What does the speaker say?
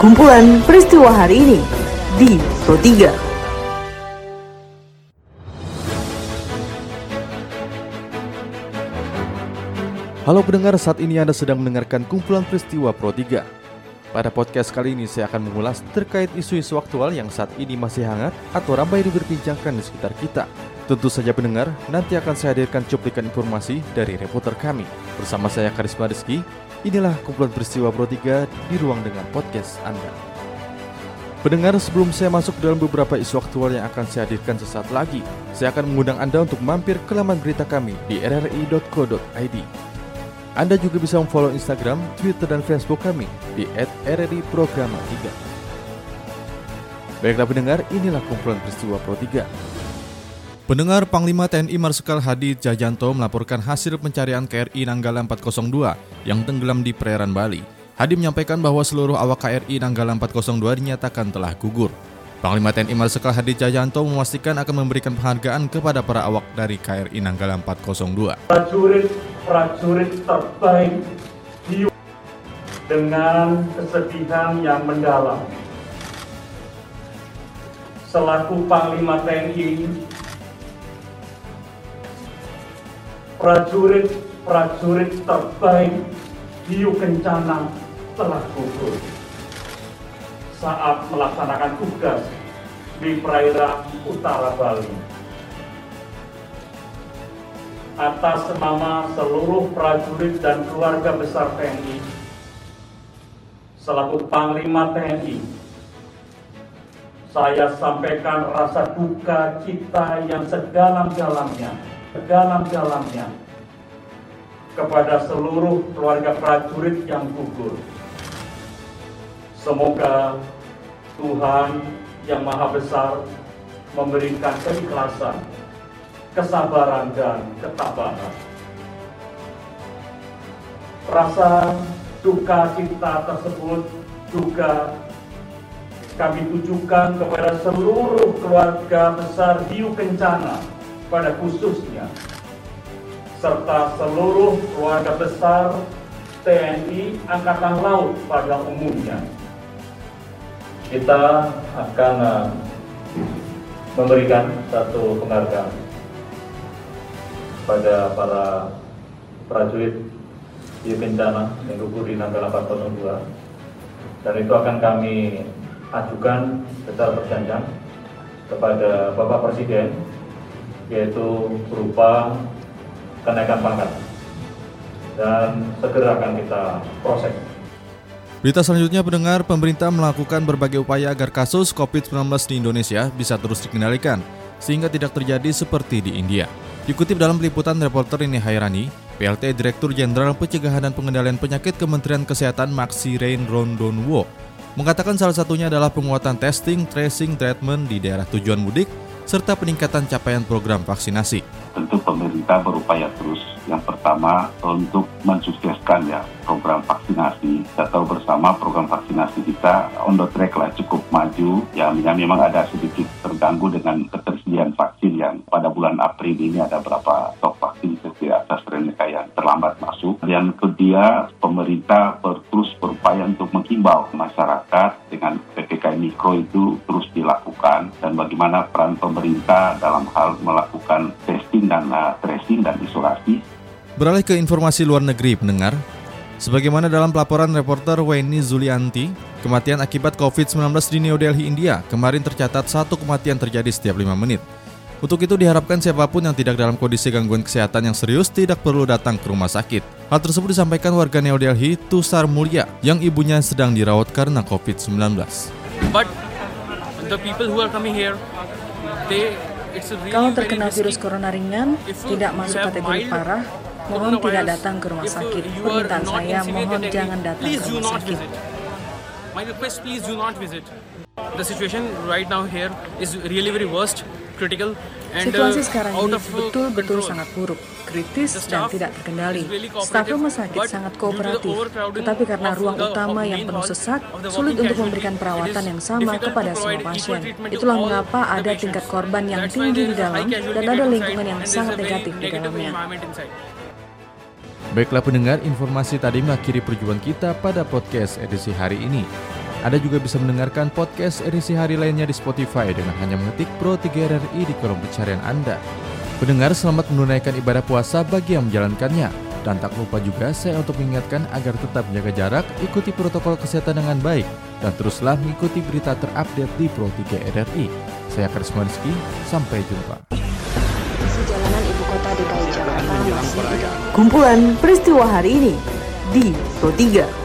kumpulan peristiwa hari ini di Pro 3. Halo pendengar, saat ini Anda sedang mendengarkan kumpulan peristiwa Pro 3. Pada podcast kali ini saya akan mengulas terkait isu-isu aktual yang saat ini masih hangat atau ramai diperbincangkan di sekitar kita. Tentu saja pendengar, nanti akan saya hadirkan cuplikan informasi dari reporter kami. Bersama saya Karisma Rizky, inilah kumpulan peristiwa Pro 3 di ruang dengan podcast Anda. Pendengar, sebelum saya masuk dalam beberapa isu aktual yang akan saya hadirkan sesaat lagi, saya akan mengundang Anda untuk mampir ke laman berita kami di rri.co.id. Anda juga bisa memfollow Instagram, Twitter, dan Facebook kami di @rri_programa3. Baiklah pendengar, inilah kumpulan peristiwa Pro 3. Pendengar Panglima TNI Marsikal Hadi Jajanto melaporkan hasil pencarian KRI Nanggala 402 yang tenggelam di perairan Bali. Hadi menyampaikan bahwa seluruh awak KRI Nanggala 402 dinyatakan telah gugur. Panglima TNI Marsikal Hadi Jajanto memastikan akan memberikan penghargaan kepada para awak dari KRI Nanggala 402. Prajurit-prajurit terbaik dengan kesedihan yang mendalam. Selaku Panglima TNI, prajurit-prajurit terbaik hiu kencana telah gugur saat melaksanakan tugas di perairan utara Bali. Atas nama seluruh prajurit dan keluarga besar TNI, selaku Panglima TNI, saya sampaikan rasa duka cita yang sedalam-dalamnya, sedalam-dalamnya kepada seluruh keluarga prajurit yang gugur. Semoga Tuhan yang Maha Besar memberikan keikhlasan, kesabaran, dan ketabahan. Rasa duka cita tersebut juga kami tujukan kepada seluruh keluarga besar Hiu Kencana pada khususnya serta seluruh keluarga besar TNI Angkatan Laut pada umumnya. Kita akan uh, memberikan satu penghargaan pada para prajurit di bencana yang gugur di Nanggala 402 dan itu akan kami ajukan secara berjanjang kepada Bapak Presiden yaitu berupa kenaikan pangkat dan segera akan kita proses Berita selanjutnya pendengar, pemerintah melakukan berbagai upaya agar kasus COVID-19 di Indonesia bisa terus dikendalikan, sehingga tidak terjadi seperti di India. Dikutip dalam peliputan reporter ini Hairani, PLT Direktur Jenderal Pencegahan dan Pengendalian Penyakit Kementerian Kesehatan Maxi Rain Rondonwo mengatakan salah satunya adalah penguatan testing, tracing, treatment di daerah tujuan mudik, serta peningkatan capaian program vaksinasi. Tentu pemerintah berupaya terus yang pertama untuk mensukseskan ya program vaksinasi. Kita tahu bersama program vaksinasi kita on the track lah cukup maju. Ya, ya memang ada sedikit terganggu dengan ketersediaan vaksin yang pada bulan April ini ada berapa stok vaksin seperti AstraZeneca yang terlambat masuk. Yang kedua, pemerintah terus berupaya untuk menghimbau masyarakat dengan Mikro itu terus dilakukan dan bagaimana peran pemerintah dalam hal melakukan testing dan uh, tracing dan isolasi Beralih ke informasi luar negeri, pendengar. Sebagaimana dalam pelaporan reporter Weni Zulianti, kematian akibat COVID-19 di New Delhi, India kemarin tercatat satu kematian terjadi setiap lima menit. Untuk itu diharapkan siapa pun yang tidak dalam kondisi gangguan kesehatan yang serius tidak perlu datang ke rumah sakit. Hal tersebut disampaikan warga New Delhi, Tusar Mulia, yang ibunya sedang dirawat karena COVID-19. But the people who are coming here, they kalau terkena virus corona ringan, tidak masuk kategori parah, mohon tidak datang ke rumah sakit. Permintaan saya, mohon jangan datang ke rumah sakit. My request, please do not visit. The situation right now here is really very worst, critical, and Situasi uh, sekarang out ini of uh, betul-betul control. sangat buruk, kritis dan tidak terkendali. Staf rumah sakit sangat kooperatif, tetapi karena ruang the utama yang penuh sesak, sulit untuk memberikan perawatan yang sama kepada semua pasien. Itulah mengapa ada tingkat korban yang tinggi di dalam dan ada lingkungan yang sangat negatif di dalamnya. Baiklah pendengar, informasi tadi mengakhiri perjumpaan kita pada podcast edisi hari ini. Anda juga bisa mendengarkan podcast edisi hari lainnya di Spotify dengan hanya mengetik Pro 3 RRI di kolom pencarian Anda. Pendengar selamat menunaikan ibadah puasa bagi yang menjalankannya. Dan tak lupa juga saya untuk mengingatkan agar tetap menjaga jarak, ikuti protokol kesehatan dengan baik, dan teruslah mengikuti berita terupdate di Pro 3 RRI. Saya Karisma Rizky, sampai jumpa. Jalanan ibu kota DKI Jakarta masih Kumpulan peristiwa hari ini di Pro 3.